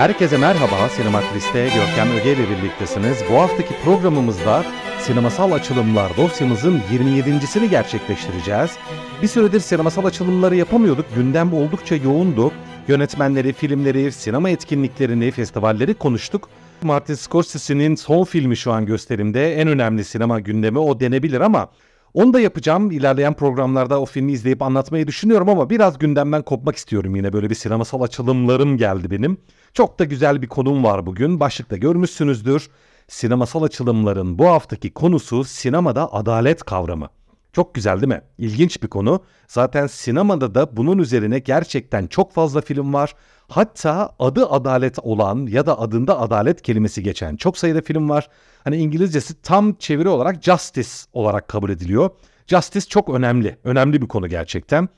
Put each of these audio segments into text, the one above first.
Herkese merhaba, Sinematris'te Görkem Öge ile birliktesiniz. Bu haftaki programımızda sinemasal açılımlar dosyamızın 27.sini gerçekleştireceğiz. Bir süredir sinemasal açılımları yapamıyorduk, gündem oldukça yoğundu. Yönetmenleri, filmleri, sinema etkinliklerini, festivalleri konuştuk. Martin Scorsese'nin son filmi şu an gösterimde. En önemli sinema gündemi o denebilir ama onu da yapacağım. İlerleyen programlarda o filmi izleyip anlatmayı düşünüyorum ama biraz gündemden kopmak istiyorum yine. Böyle bir sinemasal açılımlarım geldi benim. Çok da güzel bir konum var bugün. Başlıkta görmüşsünüzdür. Sinemasal açılımların bu haftaki konusu sinemada adalet kavramı. Çok güzel değil mi? İlginç bir konu. Zaten sinemada da bunun üzerine gerçekten çok fazla film var. Hatta adı adalet olan ya da adında adalet kelimesi geçen çok sayıda film var. Hani İngilizcesi tam çeviri olarak justice olarak kabul ediliyor. Justice çok önemli. Önemli bir konu gerçekten.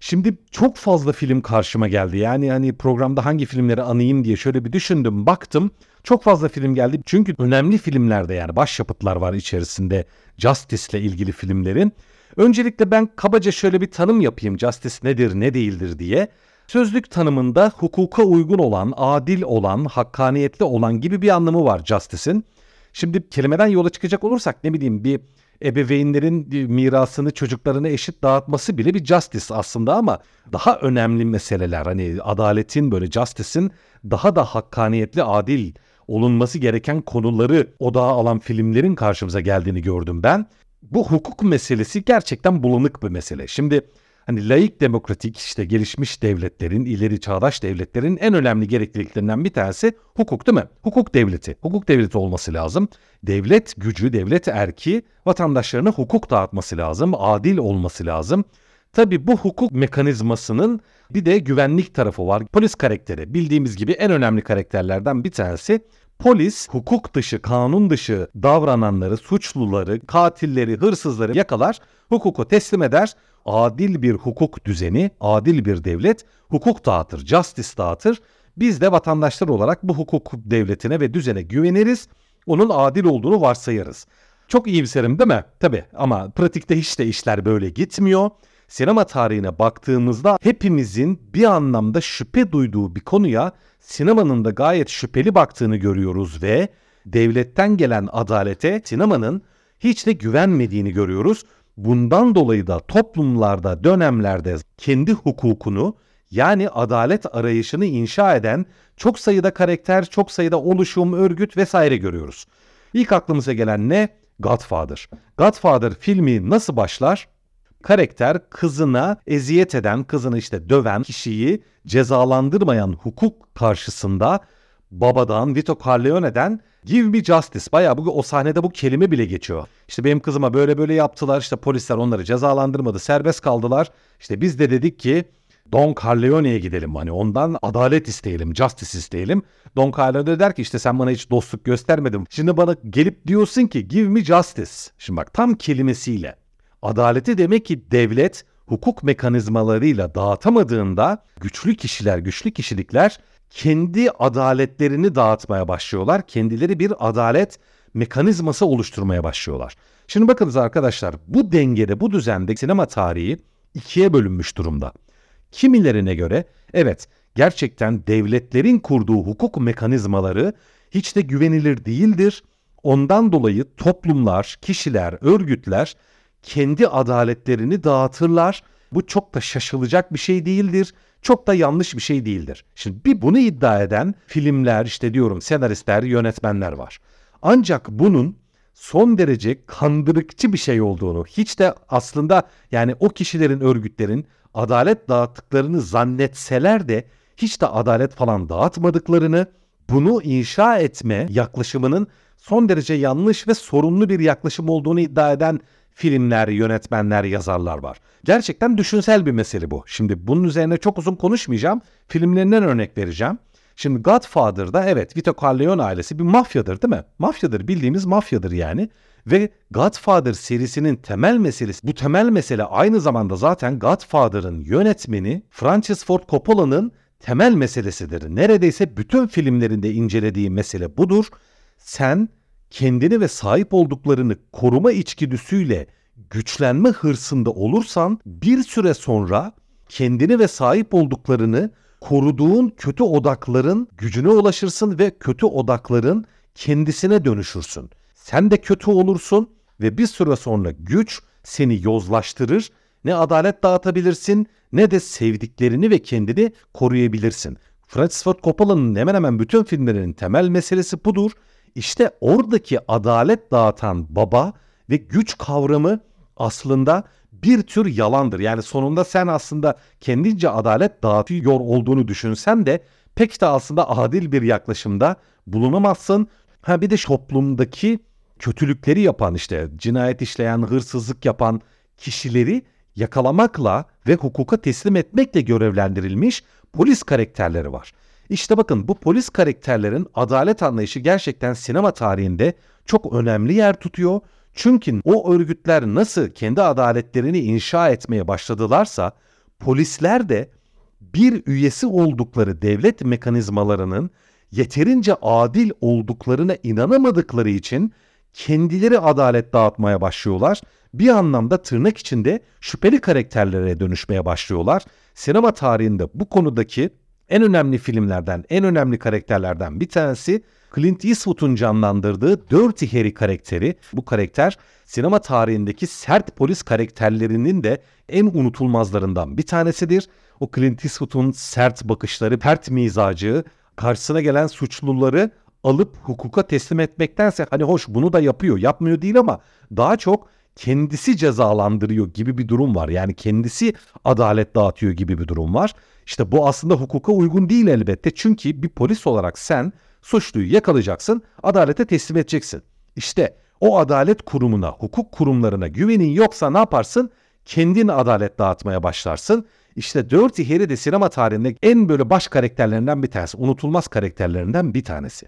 Şimdi çok fazla film karşıma geldi. Yani hani programda hangi filmleri anayım diye şöyle bir düşündüm, baktım. Çok fazla film geldi. Çünkü önemli filmlerde yani başyapıtlar var içerisinde Justice ile ilgili filmlerin. Öncelikle ben kabaca şöyle bir tanım yapayım. Justice nedir, ne değildir diye. Sözlük tanımında hukuka uygun olan, adil olan, hakkaniyetli olan gibi bir anlamı var Justice'in. Şimdi kelimeden yola çıkacak olursak ne bileyim bir ebeveynlerin mirasını çocuklarına eşit dağıtması bile bir justice aslında ama daha önemli meseleler hani adaletin böyle justice'in daha da hakkaniyetli adil olunması gereken konuları odağa alan filmlerin karşımıza geldiğini gördüm ben. Bu hukuk meselesi gerçekten bulanık bir mesele. Şimdi hani laik demokratik işte gelişmiş devletlerin, ileri çağdaş devletlerin en önemli gerekliliklerinden bir tanesi hukuk değil mi? Hukuk devleti. Hukuk devleti olması lazım. Devlet gücü, devlet erki vatandaşlarına hukuk dağıtması lazım, adil olması lazım. Tabi bu hukuk mekanizmasının bir de güvenlik tarafı var. Polis karakteri bildiğimiz gibi en önemli karakterlerden bir tanesi. Polis hukuk dışı, kanun dışı davrananları, suçluları, katilleri, hırsızları yakalar, hukuku teslim eder. Adil bir hukuk düzeni, adil bir devlet hukuk dağıtır, justice dağıtır. Biz de vatandaşlar olarak bu hukuk devletine ve düzene güveniriz. Onun adil olduğunu varsayarız. Çok iyimserim değil mi? Tabii ama pratikte hiç de işler böyle gitmiyor. Sinema tarihine baktığımızda hepimizin bir anlamda şüphe duyduğu bir konuya sinemanın da gayet şüpheli baktığını görüyoruz ve devletten gelen adalete sinemanın hiç de güvenmediğini görüyoruz. Bundan dolayı da toplumlarda, dönemlerde kendi hukukunu yani adalet arayışını inşa eden çok sayıda karakter, çok sayıda oluşum, örgüt vesaire görüyoruz. İlk aklımıza gelen ne? Godfather. Godfather filmi nasıl başlar? Karakter kızına eziyet eden, kızını işte döven kişiyi cezalandırmayan hukuk karşısında babadan, Vito Corleone'den give me justice. Baya bu, o sahnede bu kelime bile geçiyor. İşte benim kızıma böyle böyle yaptılar. İşte polisler onları cezalandırmadı. Serbest kaldılar. İşte biz de dedik ki Don Corleone'ye gidelim hani ondan adalet isteyelim, justice isteyelim. Don Corleone der ki işte sen bana hiç dostluk göstermedin. Şimdi bana gelip diyorsun ki give me justice. Şimdi bak tam kelimesiyle adaleti demek ki devlet hukuk mekanizmalarıyla dağıtamadığında güçlü kişiler, güçlü kişilikler kendi adaletlerini dağıtmaya başlıyorlar. Kendileri bir adalet mekanizması oluşturmaya başlıyorlar. Şimdi bakınız arkadaşlar bu dengede, bu düzende sinema tarihi ikiye bölünmüş durumda. Kimilerine göre evet gerçekten devletlerin kurduğu hukuk mekanizmaları hiç de güvenilir değildir. Ondan dolayı toplumlar, kişiler, örgütler kendi adaletlerini dağıtırlar. Bu çok da şaşılacak bir şey değildir. Çok da yanlış bir şey değildir. Şimdi bir bunu iddia eden filmler işte diyorum senaristler, yönetmenler var. Ancak bunun son derece kandırıkçı bir şey olduğunu, hiç de aslında yani o kişilerin, örgütlerin adalet dağıttıklarını zannetseler de hiç de adalet falan dağıtmadıklarını, bunu inşa etme yaklaşımının son derece yanlış ve sorunlu bir yaklaşım olduğunu iddia eden filmler, yönetmenler, yazarlar var. Gerçekten düşünsel bir mesele bu. Şimdi bunun üzerine çok uzun konuşmayacağım. Filmlerinden örnek vereceğim. Şimdi Godfather'da evet Vito Corleone ailesi bir mafyadır değil mi? Mafyadır bildiğimiz mafyadır yani. Ve Godfather serisinin temel meselesi bu temel mesele aynı zamanda zaten Godfather'ın yönetmeni Francis Ford Coppola'nın temel meselesidir. Neredeyse bütün filmlerinde incelediği mesele budur. Sen kendini ve sahip olduklarını koruma içgüdüsüyle güçlenme hırsında olursan bir süre sonra kendini ve sahip olduklarını koruduğun kötü odakların gücüne ulaşırsın ve kötü odakların kendisine dönüşürsün. Sen de kötü olursun ve bir süre sonra güç seni yozlaştırır. Ne adalet dağıtabilirsin ne de sevdiklerini ve kendini koruyabilirsin. Francis Ford Coppola'nın hemen hemen bütün filmlerinin temel meselesi budur. İşte oradaki adalet dağıtan baba ve güç kavramı aslında bir tür yalandır. Yani sonunda sen aslında kendince adalet dağıtıyor olduğunu düşünsen de pek de aslında adil bir yaklaşımda bulunamazsın. Ha bir de toplumdaki kötülükleri yapan işte cinayet işleyen, hırsızlık yapan kişileri yakalamakla ve hukuka teslim etmekle görevlendirilmiş polis karakterleri var. İşte bakın bu polis karakterlerin adalet anlayışı gerçekten sinema tarihinde çok önemli yer tutuyor. Çünkü o örgütler nasıl kendi adaletlerini inşa etmeye başladılarsa polisler de bir üyesi oldukları devlet mekanizmalarının yeterince adil olduklarına inanamadıkları için kendileri adalet dağıtmaya başlıyorlar. Bir anlamda tırnak içinde şüpheli karakterlere dönüşmeye başlıyorlar. Sinema tarihinde bu konudaki en önemli filmlerden, en önemli karakterlerden bir tanesi Clint Eastwood'un canlandırdığı Dirty Harry karakteri. Bu karakter sinema tarihindeki sert polis karakterlerinin de en unutulmazlarından bir tanesidir. O Clint Eastwood'un sert bakışları, pert mizacı, karşısına gelen suçluları alıp hukuka teslim etmektense hani hoş bunu da yapıyor, yapmıyor değil ama daha çok kendisi cezalandırıyor gibi bir durum var. Yani kendisi adalet dağıtıyor gibi bir durum var. İşte bu aslında hukuka uygun değil elbette. Çünkü bir polis olarak sen suçluyu yakalayacaksın, adalete teslim edeceksin. İşte o adalet kurumuna, hukuk kurumlarına güvenin yoksa ne yaparsın? Kendin adalet dağıtmaya başlarsın. İşte Dirty Harry de sinema tarihinde en böyle baş karakterlerinden bir tanesi, unutulmaz karakterlerinden bir tanesi.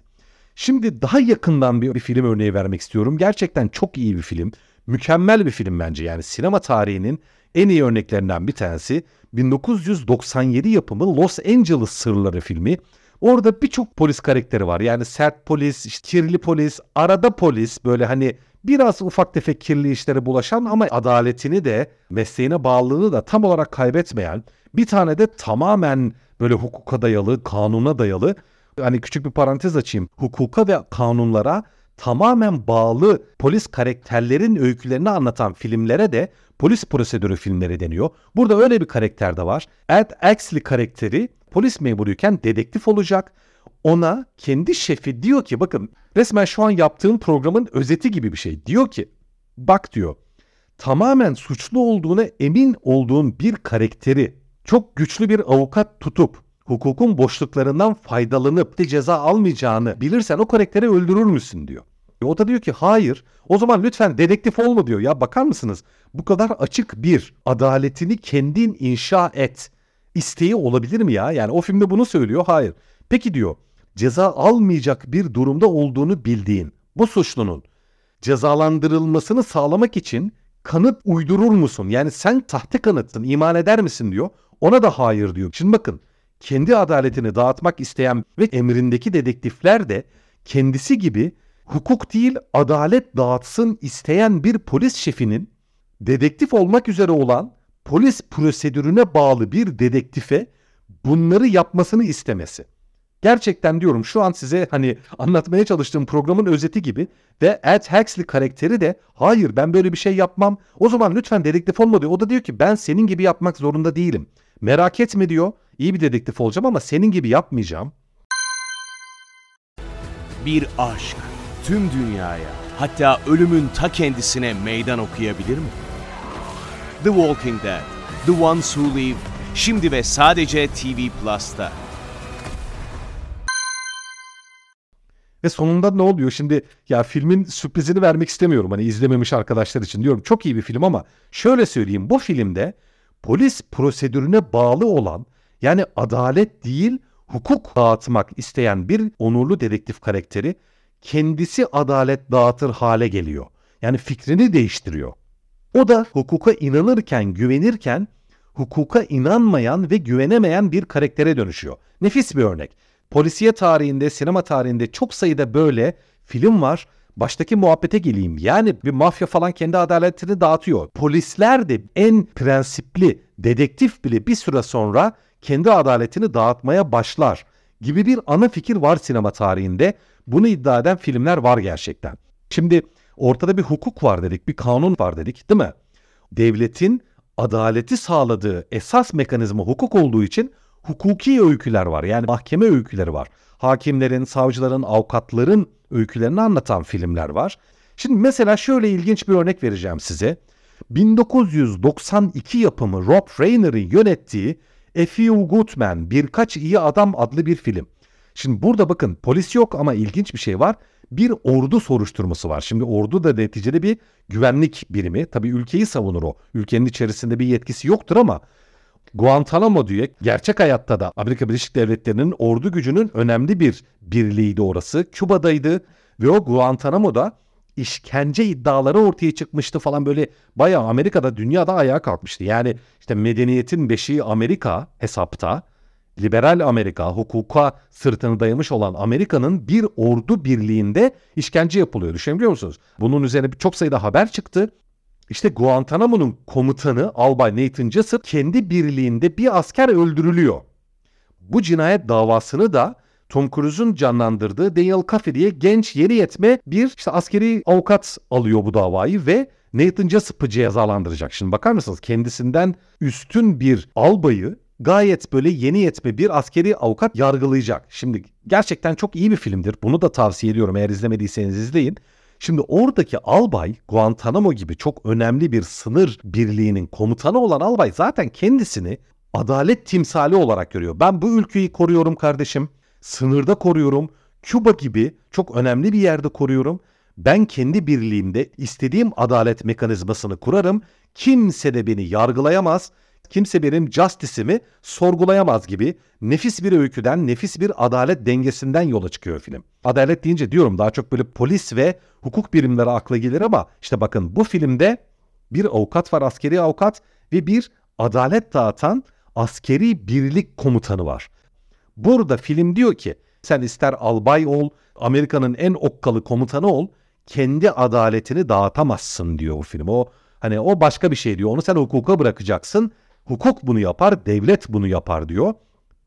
Şimdi daha yakından bir, bir film örneği vermek istiyorum. Gerçekten çok iyi bir film. Mükemmel bir film bence. Yani sinema tarihinin en iyi örneklerinden bir tanesi 1997 yapımı Los Angeles Sırları filmi. Orada birçok polis karakteri var. Yani sert polis, işte kirli polis, arada polis böyle hani biraz ufak tefek kirli işlere bulaşan ama adaletini de mesleğine bağlılığını da tam olarak kaybetmeyen bir tane de tamamen böyle hukuka dayalı, kanuna dayalı hani küçük bir parantez açayım. Hukuka ve kanunlara tamamen bağlı polis karakterlerin öykülerini anlatan filmlere de polis prosedürü filmleri deniyor. Burada öyle bir karakter de var. Ed Axley karakteri polis memuruyken dedektif olacak. Ona kendi şefi diyor ki bakın resmen şu an yaptığın programın özeti gibi bir şey. Diyor ki bak diyor tamamen suçlu olduğuna emin olduğun bir karakteri çok güçlü bir avukat tutup hukukun boşluklarından faydalanıp de ceza almayacağını bilirsen o karakteri öldürür müsün diyor. E o da diyor ki hayır o zaman lütfen dedektif olma diyor. Ya bakar mısınız bu kadar açık bir adaletini kendin inşa et isteği olabilir mi ya? Yani o filmde bunu söylüyor. Hayır. Peki diyor ceza almayacak bir durumda olduğunu bildiğin bu suçlunun cezalandırılmasını sağlamak için kanıt uydurur musun? Yani sen tahte kanıtsın iman eder misin diyor. Ona da hayır diyor. Şimdi bakın kendi adaletini dağıtmak isteyen ve emrindeki dedektifler de kendisi gibi hukuk değil adalet dağıtsın isteyen bir polis şefinin dedektif olmak üzere olan polis prosedürüne bağlı bir dedektife bunları yapmasını istemesi. Gerçekten diyorum şu an size hani anlatmaya çalıştığım programın özeti gibi ve Ed Huxley karakteri de hayır ben böyle bir şey yapmam. O zaman lütfen dedektif olma diyor. O da diyor ki ben senin gibi yapmak zorunda değilim. Merak etme diyor. İyi bir dedektif olacağım ama senin gibi yapmayacağım. Bir aşk tüm dünyaya hatta ölümün ta kendisine meydan okuyabilir mi? The Walking Dead, The Ones Who Live, şimdi ve sadece TV Plus'ta. Ve sonunda ne oluyor? Şimdi ya filmin sürprizini vermek istemiyorum hani izlememiş arkadaşlar için diyorum. Çok iyi bir film ama şöyle söyleyeyim bu filmde polis prosedürüne bağlı olan yani adalet değil hukuk dağıtmak isteyen bir onurlu dedektif karakteri kendisi adalet dağıtır hale geliyor. Yani fikrini değiştiriyor. O da hukuka inanırken, güvenirken hukuka inanmayan ve güvenemeyen bir karaktere dönüşüyor. Nefis bir örnek. Polisiye tarihinde, sinema tarihinde çok sayıda böyle film var. Baştaki muhabbete geleyim. Yani bir mafya falan kendi adaletini dağıtıyor. Polisler de en prensipli dedektif bile bir süre sonra kendi adaletini dağıtmaya başlar gibi bir ana fikir var sinema tarihinde. Bunu iddia eden filmler var gerçekten. Şimdi ortada bir hukuk var dedik, bir kanun var dedik değil mi? Devletin adaleti sağladığı esas mekanizma hukuk olduğu için hukuki öyküler var. Yani mahkeme öyküleri var. Hakimlerin, savcıların, avukatların öykülerini anlatan filmler var. Şimdi mesela şöyle ilginç bir örnek vereceğim size. 1992 yapımı Rob Reiner'ın yönettiği A Few Good Men, Birkaç İyi Adam adlı bir film. Şimdi burada bakın polis yok ama ilginç bir şey var. Bir ordu soruşturması var. Şimdi ordu da neticede bir güvenlik birimi. Tabii ülkeyi savunur o. Ülkenin içerisinde bir yetkisi yoktur ama Guantanamo diye gerçek hayatta da Amerika Birleşik Devletleri'nin ordu gücünün önemli bir birliğiydi orası. Küba'daydı ve o Guantanamo'da işkence iddiaları ortaya çıkmıştı falan böyle bayağı Amerika'da dünyada ayağa kalkmıştı. Yani işte medeniyetin beşiği Amerika hesapta liberal Amerika, hukuka sırtını dayamış olan Amerika'nın bir ordu birliğinde işkence yapılıyor. Düşünebiliyor musunuz? Bunun üzerine çok sayıda haber çıktı. İşte Guantanamo'nun komutanı Albay Nathan Jessup kendi birliğinde bir asker öldürülüyor. Bu cinayet davasını da Tom Cruise'un canlandırdığı Daniel Caffey diye genç yeni yetme bir işte askeri avukat alıyor bu davayı ve Nathan Jessup'ı cezalandıracak. Şimdi bakar mısınız kendisinden üstün bir albayı gayet böyle yeni yetme bir askeri avukat yargılayacak. Şimdi gerçekten çok iyi bir filmdir. Bunu da tavsiye ediyorum eğer izlemediyseniz izleyin. Şimdi oradaki albay Guantanamo gibi çok önemli bir sınır birliğinin komutanı olan albay zaten kendisini adalet timsali olarak görüyor. Ben bu ülkeyi koruyorum kardeşim. Sınırda koruyorum. Küba gibi çok önemli bir yerde koruyorum. Ben kendi birliğimde istediğim adalet mekanizmasını kurarım. Kimse de beni yargılayamaz kimse benim justice'imi sorgulayamaz gibi nefis bir öyküden, nefis bir adalet dengesinden yola çıkıyor film. Adalet deyince diyorum daha çok böyle polis ve hukuk birimleri akla gelir ama işte bakın bu filmde bir avukat var, askeri avukat ve bir adalet dağıtan askeri birlik komutanı var. Burada film diyor ki sen ister albay ol, Amerika'nın en okkalı komutanı ol, kendi adaletini dağıtamazsın diyor bu film. O hani o başka bir şey diyor. Onu sen hukuka bırakacaksın. Hukuk bunu yapar, devlet bunu yapar diyor.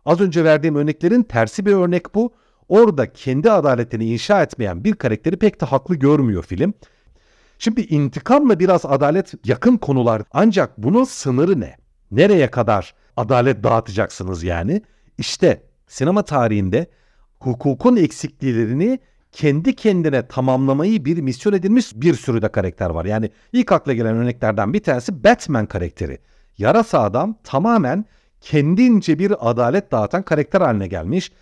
Az önce verdiğim örneklerin tersi bir örnek bu. Orada kendi adaletini inşa etmeyen bir karakteri pek de haklı görmüyor film. Şimdi intikamla biraz adalet yakın konular ancak bunun sınırı ne? Nereye kadar adalet dağıtacaksınız yani? İşte sinema tarihinde hukukun eksikliklerini kendi kendine tamamlamayı bir misyon edilmiş bir sürü de karakter var. Yani ilk akla gelen örneklerden bir tanesi Batman karakteri yarasa adam tamamen kendince bir adalet dağıtan karakter haline gelmiş.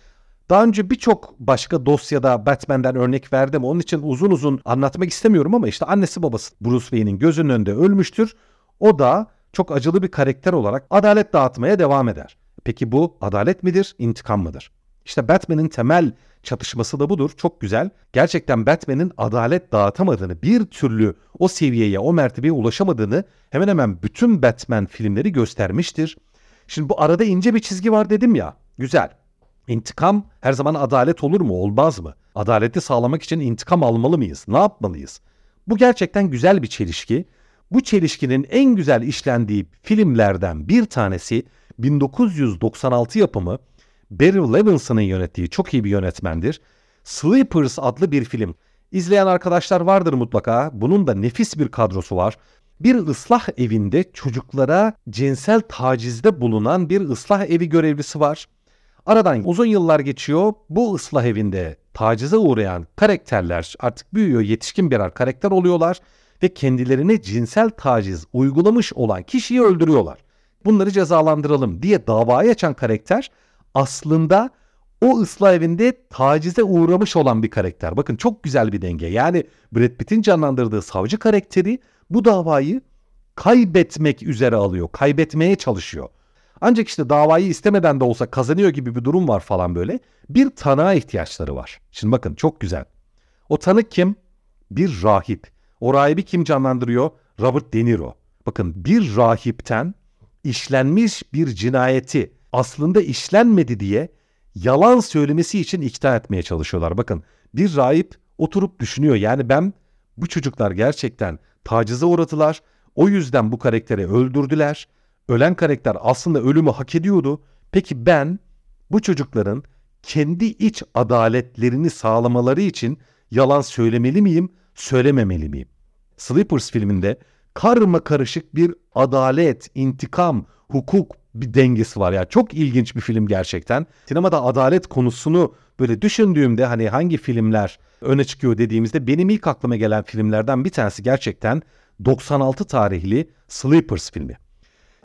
Daha önce birçok başka dosyada Batman'den örnek verdim. Onun için uzun uzun anlatmak istemiyorum ama işte annesi babası Bruce Wayne'in gözünün önünde ölmüştür. O da çok acılı bir karakter olarak adalet dağıtmaya devam eder. Peki bu adalet midir, intikam mıdır? İşte Batman'in temel çatışması da budur. Çok güzel. Gerçekten Batman'in adalet dağıtamadığını, bir türlü o seviyeye, o mertebeye ulaşamadığını hemen hemen bütün Batman filmleri göstermiştir. Şimdi bu arada ince bir çizgi var dedim ya. Güzel. İntikam her zaman adalet olur mu? Olmaz mı? Adaleti sağlamak için intikam almalı mıyız? Ne yapmalıyız? Bu gerçekten güzel bir çelişki. Bu çelişkinin en güzel işlendiği filmlerden bir tanesi 1996 yapımı Barry Levinson'ın yönettiği çok iyi bir yönetmendir. Sleepers adlı bir film. İzleyen arkadaşlar vardır mutlaka. Bunun da nefis bir kadrosu var. Bir ıslah evinde çocuklara cinsel tacizde bulunan bir ıslah evi görevlisi var. Aradan uzun yıllar geçiyor. Bu ıslah evinde tacize uğrayan karakterler artık büyüyor, yetişkin birer karakter oluyorlar ve kendilerine cinsel taciz uygulamış olan kişiyi öldürüyorlar. Bunları cezalandıralım diye davayı açan karakter aslında o ıslah evinde tacize uğramış olan bir karakter. Bakın çok güzel bir denge. Yani Brad Pitt'in canlandırdığı savcı karakteri bu davayı kaybetmek üzere alıyor. Kaybetmeye çalışıyor. Ancak işte davayı istemeden de olsa kazanıyor gibi bir durum var falan böyle. Bir tanığa ihtiyaçları var. Şimdi bakın çok güzel. O tanık kim? Bir rahip. O rahibi kim canlandırıyor? Robert De Niro. Bakın bir rahipten işlenmiş bir cinayeti aslında işlenmedi diye yalan söylemesi için ikna etmeye çalışıyorlar. Bakın bir rahip oturup düşünüyor. Yani ben bu çocuklar gerçekten tacize uğradılar. O yüzden bu karakteri öldürdüler. Ölen karakter aslında ölümü hak ediyordu. Peki ben bu çocukların kendi iç adaletlerini sağlamaları için yalan söylemeli miyim, söylememeli miyim? Sleepers filminde karma karışık bir adalet, intikam, hukuk bir dengesi var ya. Çok ilginç bir film gerçekten. Sinemada adalet konusunu böyle düşündüğümde hani hangi filmler öne çıkıyor dediğimizde benim ilk aklıma gelen filmlerden bir tanesi gerçekten 96 tarihli Sleepers filmi.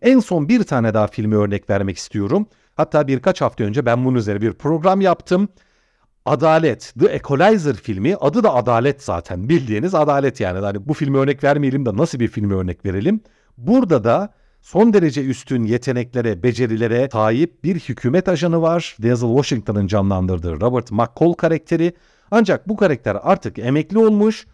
En son bir tane daha filmi örnek vermek istiyorum. Hatta birkaç hafta önce ben bunun üzerine bir program yaptım. Adalet, The Equalizer filmi adı da Adalet zaten bildiğiniz Adalet yani. Hani bu filmi örnek vermeyelim de nasıl bir filmi örnek verelim. Burada da son derece üstün yeteneklere, becerilere sahip bir hükümet ajanı var. Denzel Washington'ın canlandırdığı Robert McCall karakteri. Ancak bu karakter artık emekli olmuş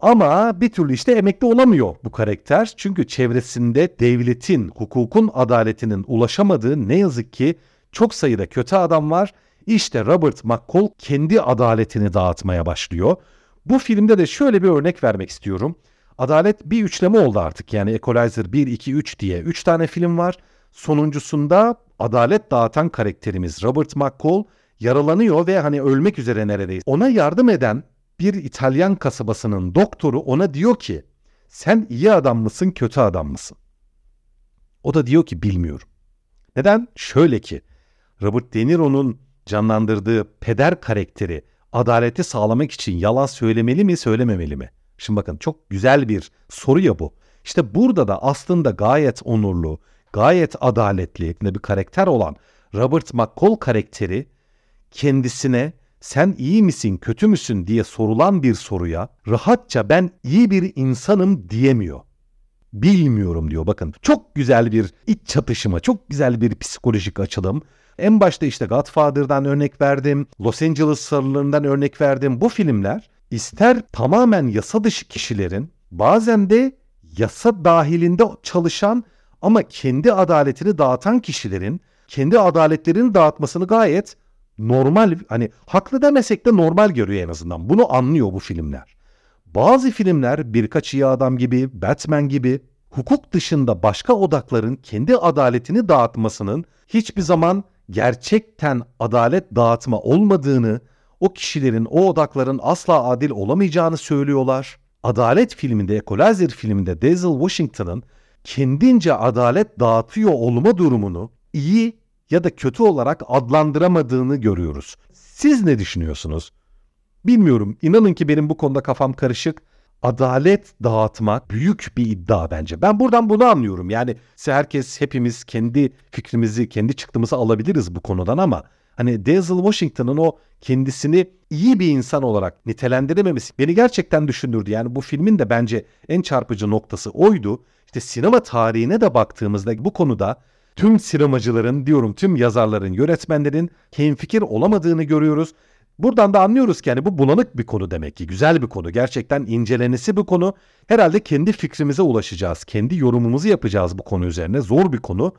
ama bir türlü işte emekli olamıyor bu karakter. Çünkü çevresinde devletin, hukukun, adaletinin ulaşamadığı ne yazık ki çok sayıda kötü adam var. İşte Robert McCall kendi adaletini dağıtmaya başlıyor. Bu filmde de şöyle bir örnek vermek istiyorum. Adalet bir üçleme oldu artık yani Equalizer 1, 2, 3 diye 3 tane film var. Sonuncusunda adalet dağıtan karakterimiz Robert McCall yaralanıyor ve hani ölmek üzere neredeyiz. Ona yardım eden bir İtalyan kasabasının doktoru ona diyor ki sen iyi adam mısın kötü adam mısın? O da diyor ki bilmiyorum. Neden? Şöyle ki Robert De Niro'nun canlandırdığı peder karakteri adaleti sağlamak için yalan söylemeli mi söylememeli mi? Şimdi bakın çok güzel bir soru ya bu. İşte burada da aslında gayet onurlu, gayet adaletli bir karakter olan Robert McCall karakteri kendisine sen iyi misin, kötü müsün diye sorulan bir soruya rahatça ben iyi bir insanım diyemiyor. Bilmiyorum diyor bakın. Çok güzel bir iç çatışma, çok güzel bir psikolojik açılım. En başta işte Godfather'dan örnek verdim, Los Angeles sarılarından örnek verdim. Bu filmler ister tamamen yasa dışı kişilerin bazen de yasa dahilinde çalışan ama kendi adaletini dağıtan kişilerin kendi adaletlerini dağıtmasını gayet normal hani haklı demesek de normal görüyor en azından. Bunu anlıyor bu filmler. Bazı filmler birkaç iyi adam gibi, Batman gibi hukuk dışında başka odakların kendi adaletini dağıtmasının hiçbir zaman gerçekten adalet dağıtma olmadığını, o kişilerin, o odakların asla adil olamayacağını söylüyorlar. Adalet filminde, Equalizer filminde Denzel Washington'ın kendince adalet dağıtıyor olma durumunu iyi ya da kötü olarak adlandıramadığını görüyoruz. Siz ne düşünüyorsunuz? Bilmiyorum. İnanın ki benim bu konuda kafam karışık. Adalet dağıtmak büyük bir iddia bence. Ben buradan bunu anlıyorum. Yani herkes hepimiz kendi fikrimizi, kendi çıktığımızı alabiliriz bu konudan ama hani Denzel Washington'ın o kendisini iyi bir insan olarak nitelendirememesi beni gerçekten düşündürdü. Yani bu filmin de bence en çarpıcı noktası oydu. İşte sinema tarihine de baktığımızda bu konuda tüm sinemacıların diyorum tüm yazarların, yönetmenlerin hemfikir olamadığını görüyoruz. Buradan da anlıyoruz ki yani bu bulanık bir konu demek ki. Güzel bir konu. Gerçekten incelenesi bir konu. Herhalde kendi fikrimize ulaşacağız. Kendi yorumumuzu yapacağız bu konu üzerine. Zor bir konu.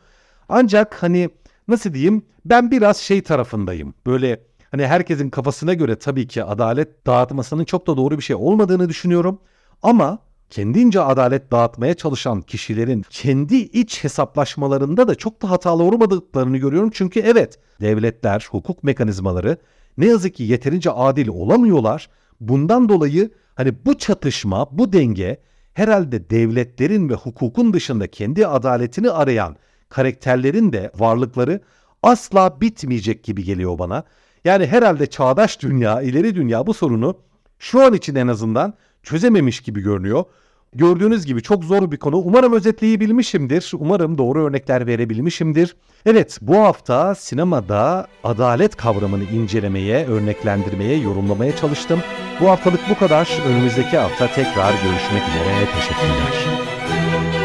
Ancak hani nasıl diyeyim ben biraz şey tarafındayım. Böyle hani herkesin kafasına göre tabii ki adalet dağıtmasının çok da doğru bir şey olmadığını düşünüyorum. Ama kendince adalet dağıtmaya çalışan kişilerin kendi iç hesaplaşmalarında da çok da hatalı olmadıklarını görüyorum. Çünkü evet devletler, hukuk mekanizmaları ne yazık ki yeterince adil olamıyorlar. Bundan dolayı hani bu çatışma, bu denge herhalde devletlerin ve hukukun dışında kendi adaletini arayan karakterlerin de varlıkları asla bitmeyecek gibi geliyor bana. Yani herhalde çağdaş dünya, ileri dünya bu sorunu şu an için en azından çözememiş gibi görünüyor. Gördüğünüz gibi çok zor bir konu. Umarım özetleyebilmişimdir. Umarım doğru örnekler verebilmişimdir. Evet bu hafta sinemada adalet kavramını incelemeye, örneklendirmeye, yorumlamaya çalıştım. Bu haftalık bu kadar. Önümüzdeki hafta tekrar görüşmek üzere. Teşekkürler.